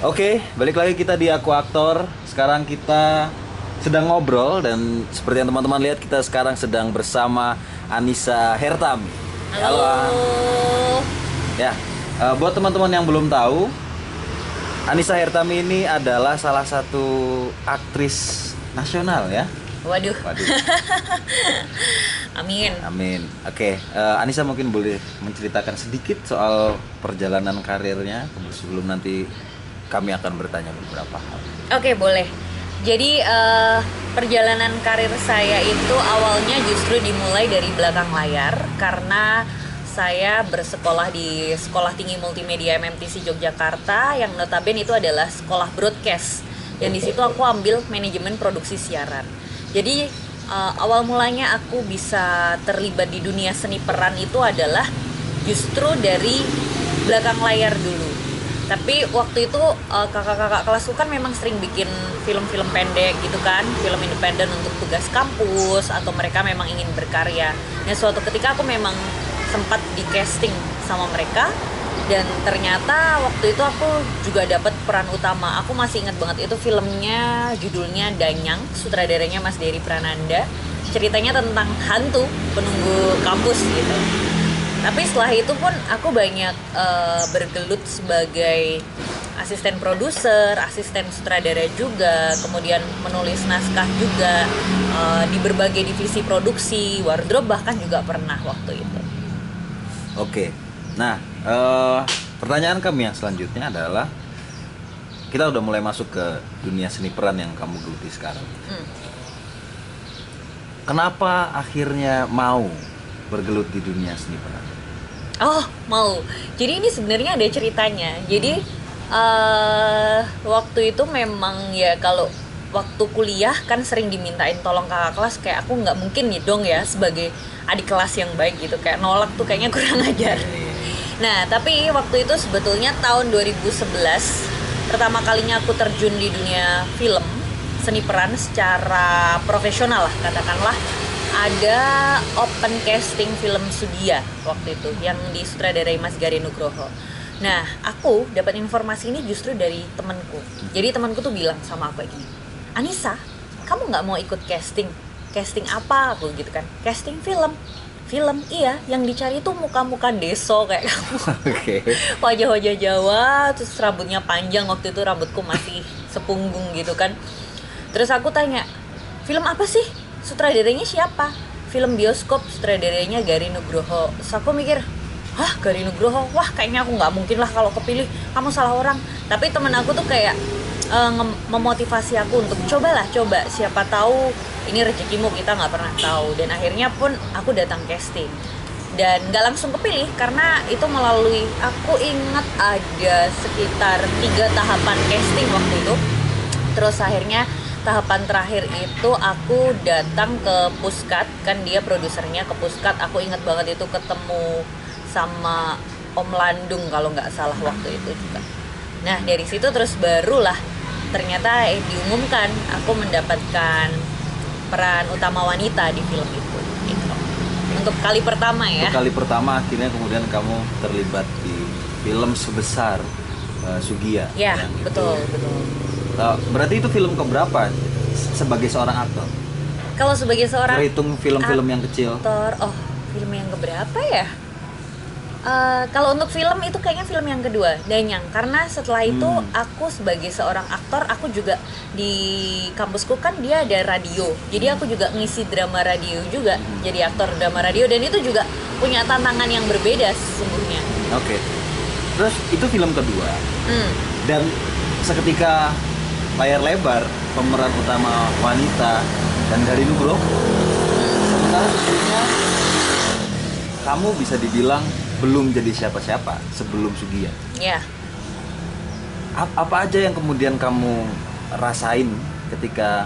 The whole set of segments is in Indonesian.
Oke, balik lagi kita di Aku Aktor. Sekarang kita sedang ngobrol dan seperti yang teman-teman lihat kita sekarang sedang bersama Anissa Hertam. Halo. An. Ya, eh, buat teman-teman yang belum tahu, Anissa Hertam ini adalah salah satu aktris nasional ya. Waduh. Waduh. Amin. Amin. Oke, eh, Anissa mungkin boleh menceritakan sedikit soal perjalanan karirnya sebelum nanti kami akan bertanya beberapa hal. Oke, boleh. Jadi eh, perjalanan karir saya itu awalnya justru dimulai dari belakang layar karena saya bersekolah di Sekolah Tinggi Multimedia MMTC Yogyakarta yang notabene itu adalah sekolah broadcast. Dan di situ aku ambil manajemen produksi siaran. Jadi eh, awal mulanya aku bisa terlibat di dunia seni peran itu adalah justru dari belakang layar dulu tapi waktu itu uh, kakak-kakak kelasku kan memang sering bikin film-film pendek gitu kan film independen untuk tugas kampus atau mereka memang ingin berkarya. Nah suatu ketika aku memang sempat di casting sama mereka dan ternyata waktu itu aku juga dapat peran utama. Aku masih ingat banget itu filmnya judulnya Danyang sutradaranya Mas Dery Prananda. Ceritanya tentang hantu penunggu kampus gitu tapi setelah itu pun aku banyak uh, bergelut sebagai asisten produser, asisten sutradara juga, kemudian menulis naskah juga uh, di berbagai divisi produksi, wardrobe bahkan juga pernah waktu itu. Oke, nah uh, pertanyaan kami yang selanjutnya adalah kita udah mulai masuk ke dunia seni peran yang kamu geluti sekarang. Hmm. Kenapa akhirnya mau bergelut di dunia seni peran? Oh mau. Jadi ini sebenarnya ada ceritanya. Jadi uh, waktu itu memang ya kalau waktu kuliah kan sering dimintain tolong kakak kelas kayak aku nggak mungkin nih dong ya sebagai adik kelas yang baik gitu kayak nolak tuh kayaknya kurang ajar. Nah tapi waktu itu sebetulnya tahun 2011 pertama kalinya aku terjun di dunia film seni peran secara profesional lah katakanlah ada open casting film Sudia waktu itu yang disutradarai Mas Gari Nugroho. Nah, aku dapat informasi ini justru dari temanku. Jadi temanku tuh bilang sama aku gini, Anissa, kamu nggak mau ikut casting? Casting apa? Aku gitu kan. Casting film. Film, iya. Yang dicari tuh muka-muka deso kayak kamu. Oke. Okay. Wajah-wajah Jawa, terus rambutnya panjang. Waktu itu rambutku masih sepunggung gitu kan. Terus aku tanya, film apa sih? Sutradaranya siapa? Film bioskop sutradaranya Gari Nugroho. So aku mikir hah Gari Nugroho? Wah kayaknya aku nggak mungkin lah kalau kepilih. Kamu salah orang. Tapi temen aku tuh kayak uh, memotivasi aku untuk cobalah coba. Siapa tahu ini rezekimu kita nggak pernah tahu. Dan akhirnya pun aku datang casting. Dan nggak langsung kepilih karena itu melalui aku ingat ada sekitar tiga tahapan casting waktu itu. Terus akhirnya tahapan terakhir itu aku datang ke Puskat kan dia produsernya ke Puskat. Aku ingat banget itu ketemu sama Om Landung kalau nggak salah waktu itu juga. Nah dari situ terus barulah ternyata eh, diumumkan aku mendapatkan peran utama wanita di film itu gitu. untuk kali pertama ya. Untuk kali pertama akhirnya kemudian kamu terlibat di film sebesar uh, Sugia ya betul betul. Uh, berarti itu film keberapa sebagai seorang aktor? Kalau sebagai seorang Terhitung film-film yang kecil. Aktor, oh film yang keberapa ya? Uh, kalau untuk film itu kayaknya film yang kedua Danyang karena setelah itu hmm. aku sebagai seorang aktor aku juga di kampusku kan dia ada radio jadi aku juga ngisi drama radio juga hmm. jadi aktor drama radio dan itu juga punya tantangan yang berbeda sesungguhnya oke okay. terus itu film kedua hmm. dan seketika layar lebar pemeran utama wanita dan dari Nugroho sementara sesungguhnya kamu bisa dibilang belum jadi siapa-siapa sebelum Sugia Iya. Apa aja yang kemudian kamu rasain ketika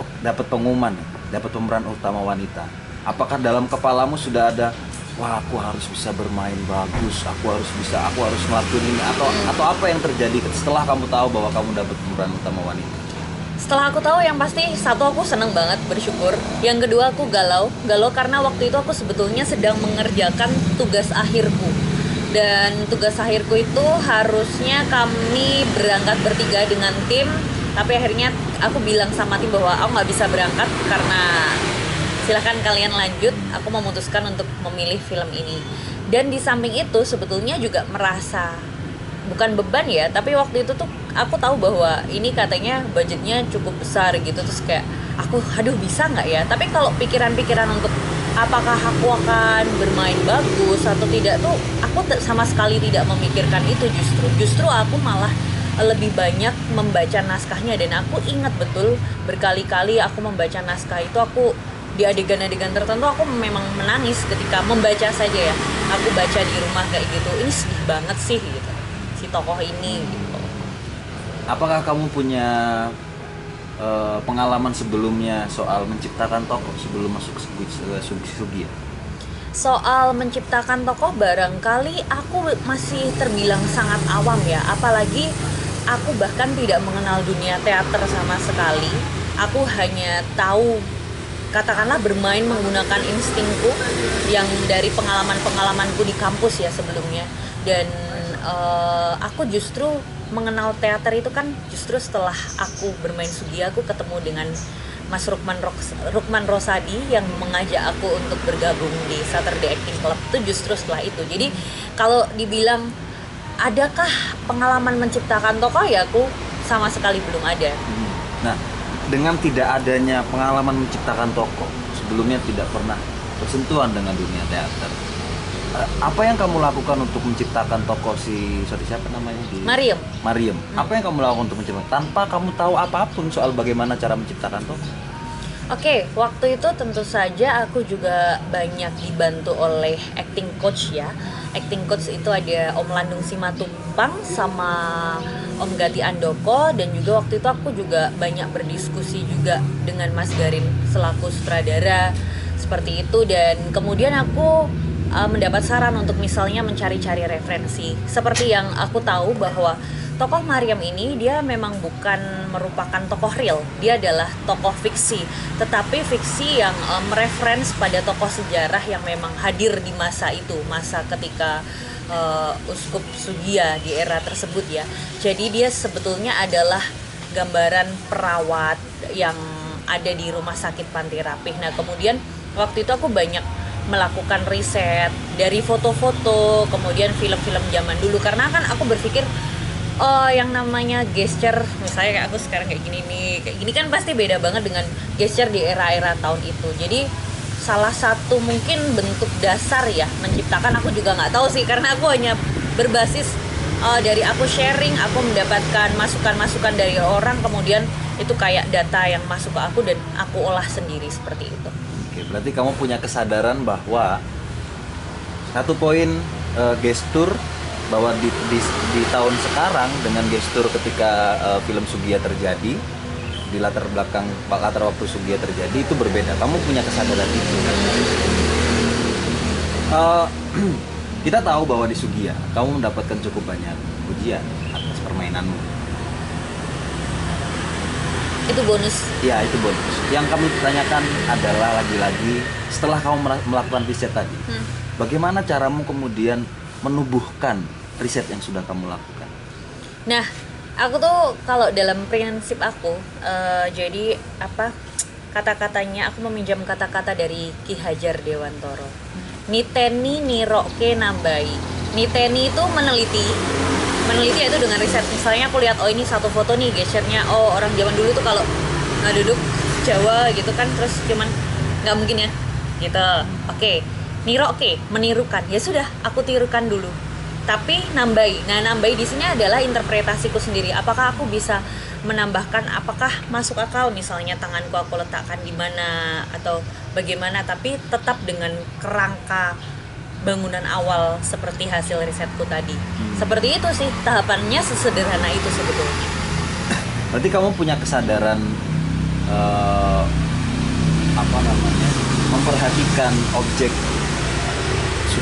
oh, dapat pengumuman dapat pemeran utama wanita? Apakah dalam kepalamu sudah ada wah aku harus bisa bermain bagus aku harus bisa aku harus ngelakuin ini atau atau apa yang terjadi setelah kamu tahu bahwa kamu dapat pemeran utama wanita? Setelah aku tahu yang pasti satu aku seneng banget bersyukur. Yang kedua aku galau. Galau karena waktu itu aku sebetulnya sedang mengerjakan tugas akhirku. Dan tugas akhirku itu harusnya kami berangkat bertiga dengan tim. Tapi akhirnya aku bilang sama tim bahwa aku nggak bisa berangkat karena silahkan kalian lanjut. Aku memutuskan untuk memilih film ini. Dan di samping itu sebetulnya juga merasa bukan beban ya tapi waktu itu tuh aku tahu bahwa ini katanya budgetnya cukup besar gitu. Terus kayak aku aduh bisa nggak ya? Tapi kalau pikiran-pikiran untuk apakah aku akan bermain bagus atau tidak tuh aku sama sekali tidak memikirkan itu justru. Justru aku malah lebih banyak membaca naskahnya. Dan aku ingat betul berkali-kali aku membaca naskah itu aku di adegan-adegan tertentu aku memang menangis ketika membaca saja ya aku baca di rumah kayak gitu ini sedih banget sih gitu si tokoh ini gitu apakah kamu punya uh, pengalaman sebelumnya soal menciptakan tokoh sebelum masuk Sugi, Sugi, Sugi ya? Soal menciptakan tokoh barangkali aku masih terbilang sangat awam ya, apalagi aku bahkan tidak mengenal dunia teater sama sekali. Aku hanya tahu katakanlah bermain menggunakan instingku yang dari pengalaman-pengalamanku di kampus ya sebelumnya. Dan uh, aku justru mengenal teater itu kan justru setelah aku bermain Sugi aku ketemu dengan Mas Rukman, Rukman Rosadi yang mengajak aku untuk bergabung di Saturday Acting Club itu justru setelah itu. Jadi kalau dibilang adakah pengalaman menciptakan tokoh ya aku sama sekali belum ada. Hmm. nah dengan tidak adanya pengalaman menciptakan tokoh sebelumnya tidak pernah bersentuhan dengan dunia teater. Eh, apa yang kamu lakukan untuk menciptakan tokoh si sorry siapa namanya? Di Mariam. Mariam. Hmm. apa yang kamu lakukan untuk menciptakan? Tanpa kamu tahu apa pun soal bagaimana cara menciptakan tokoh Oke, okay, waktu itu tentu saja aku juga banyak dibantu oleh acting coach ya. Acting coach itu ada Om Landung Simatumpang sama Om Gati Andoko dan juga waktu itu aku juga banyak berdiskusi juga dengan Mas Garin selaku sutradara seperti itu dan kemudian aku uh, mendapat saran untuk misalnya mencari-cari referensi. Seperti yang aku tahu bahwa tokoh Mariam ini dia memang bukan merupakan tokoh real, dia adalah tokoh fiksi, tetapi fiksi yang um, reference pada tokoh sejarah yang memang hadir di masa itu, masa ketika uh, Uskup Sugia di era tersebut ya. Jadi dia sebetulnya adalah gambaran perawat yang ada di rumah sakit Panti Rapih. Nah, kemudian waktu itu aku banyak melakukan riset dari foto-foto kemudian film-film zaman dulu karena kan aku berpikir oh yang namanya gesture. Misalnya kayak aku sekarang kayak gini nih. Kayak gini kan pasti beda banget dengan gesture di era-era tahun itu. Jadi salah satu mungkin bentuk dasar ya menciptakan aku juga nggak tahu sih. Karena aku hanya berbasis uh, dari aku sharing aku mendapatkan masukan-masukan dari orang. Kemudian itu kayak data yang masuk ke aku dan aku olah sendiri seperti itu. Oke, berarti kamu punya kesadaran bahwa satu poin e, gestur bahwa di, di, di tahun sekarang dengan gestur ketika e, film Sugia terjadi di latar belakang latar waktu Sugia terjadi itu berbeda. Kamu punya kesadaran itu. E, kita tahu bahwa di Sugia kamu mendapatkan cukup banyak pujian atas permainanmu itu bonus ya itu bonus yang kami tanyakan adalah lagi-lagi setelah kamu melakukan riset tadi hmm. bagaimana caramu kemudian menubuhkan riset yang sudah kamu lakukan? Nah aku tuh kalau dalam prinsip aku uh, jadi apa kata-katanya aku meminjam kata-kata dari Ki Hajar Dewantoro. Niteni niroke nambai niteni itu meneliti meneliti itu dengan riset. Misalnya aku lihat oh ini satu foto nih gesturnya oh orang zaman dulu tuh kalau nggak duduk Jawa gitu kan terus cuman nggak mungkin ya gitu. Oke okay. niro oke okay. menirukan. Ya sudah aku tirukan dulu tapi nambahi nah nambahi di sini adalah interpretasiku sendiri apakah aku bisa menambahkan apakah masuk akal misalnya tanganku aku letakkan di mana atau bagaimana tapi tetap dengan kerangka bangunan awal seperti hasil risetku tadi. Hmm. Seperti itu sih tahapannya sesederhana itu sebetulnya. Berarti kamu punya kesadaran uh, apa namanya memperhatikan objek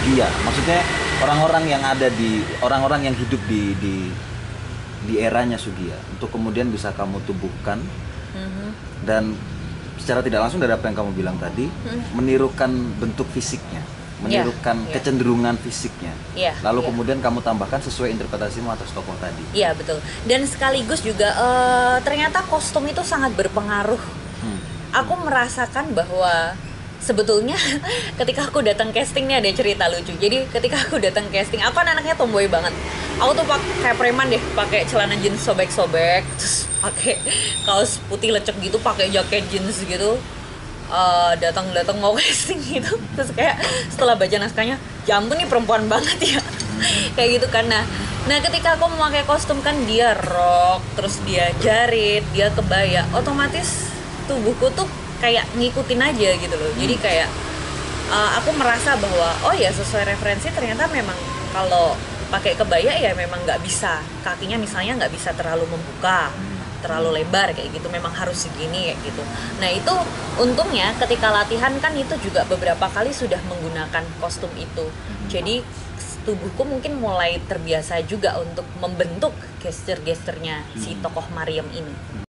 Sugiya. Maksudnya orang-orang yang ada di orang-orang yang hidup di di di eranya Sugiya untuk kemudian bisa kamu tubuhkan mm-hmm. dan secara tidak langsung dari apa yang kamu bilang tadi mm-hmm. menirukan bentuk fisiknya menirukan iya. kecenderungan fisiknya. Iya, Lalu iya. kemudian kamu tambahkan sesuai interpretasimu atas tokoh tadi. Iya betul. Dan sekaligus juga eh, ternyata kostum itu sangat berpengaruh. Hmm. Aku merasakan bahwa sebetulnya ketika aku datang casting nih ada cerita lucu. Jadi ketika aku datang casting, aku kan anaknya tomboy banget. Aku tuh pakai kayak preman deh, pakai celana jeans sobek-sobek, terus pakai kaos putih lecek gitu, pakai jaket jeans gitu. Eh, datang-datang mau casting gitu terus kayak setelah baca naskahnya ya nih perempuan banget ya kayak gitu kan nah nah ketika aku memakai kostum kan dia rok terus dia jarit dia kebaya otomatis tubuhku tuh kayak ngikutin aja gitu loh. Jadi kayak uh, aku merasa bahwa oh ya sesuai referensi ternyata memang kalau pakai kebaya ya memang nggak bisa. Kakinya misalnya nggak bisa terlalu membuka terlalu lebar kayak gitu memang harus segini kayak gitu. Nah itu untungnya ketika latihan kan itu juga beberapa kali sudah menggunakan kostum itu. Jadi tubuhku mungkin mulai terbiasa juga untuk membentuk gesture-gesturnya si tokoh Mariam ini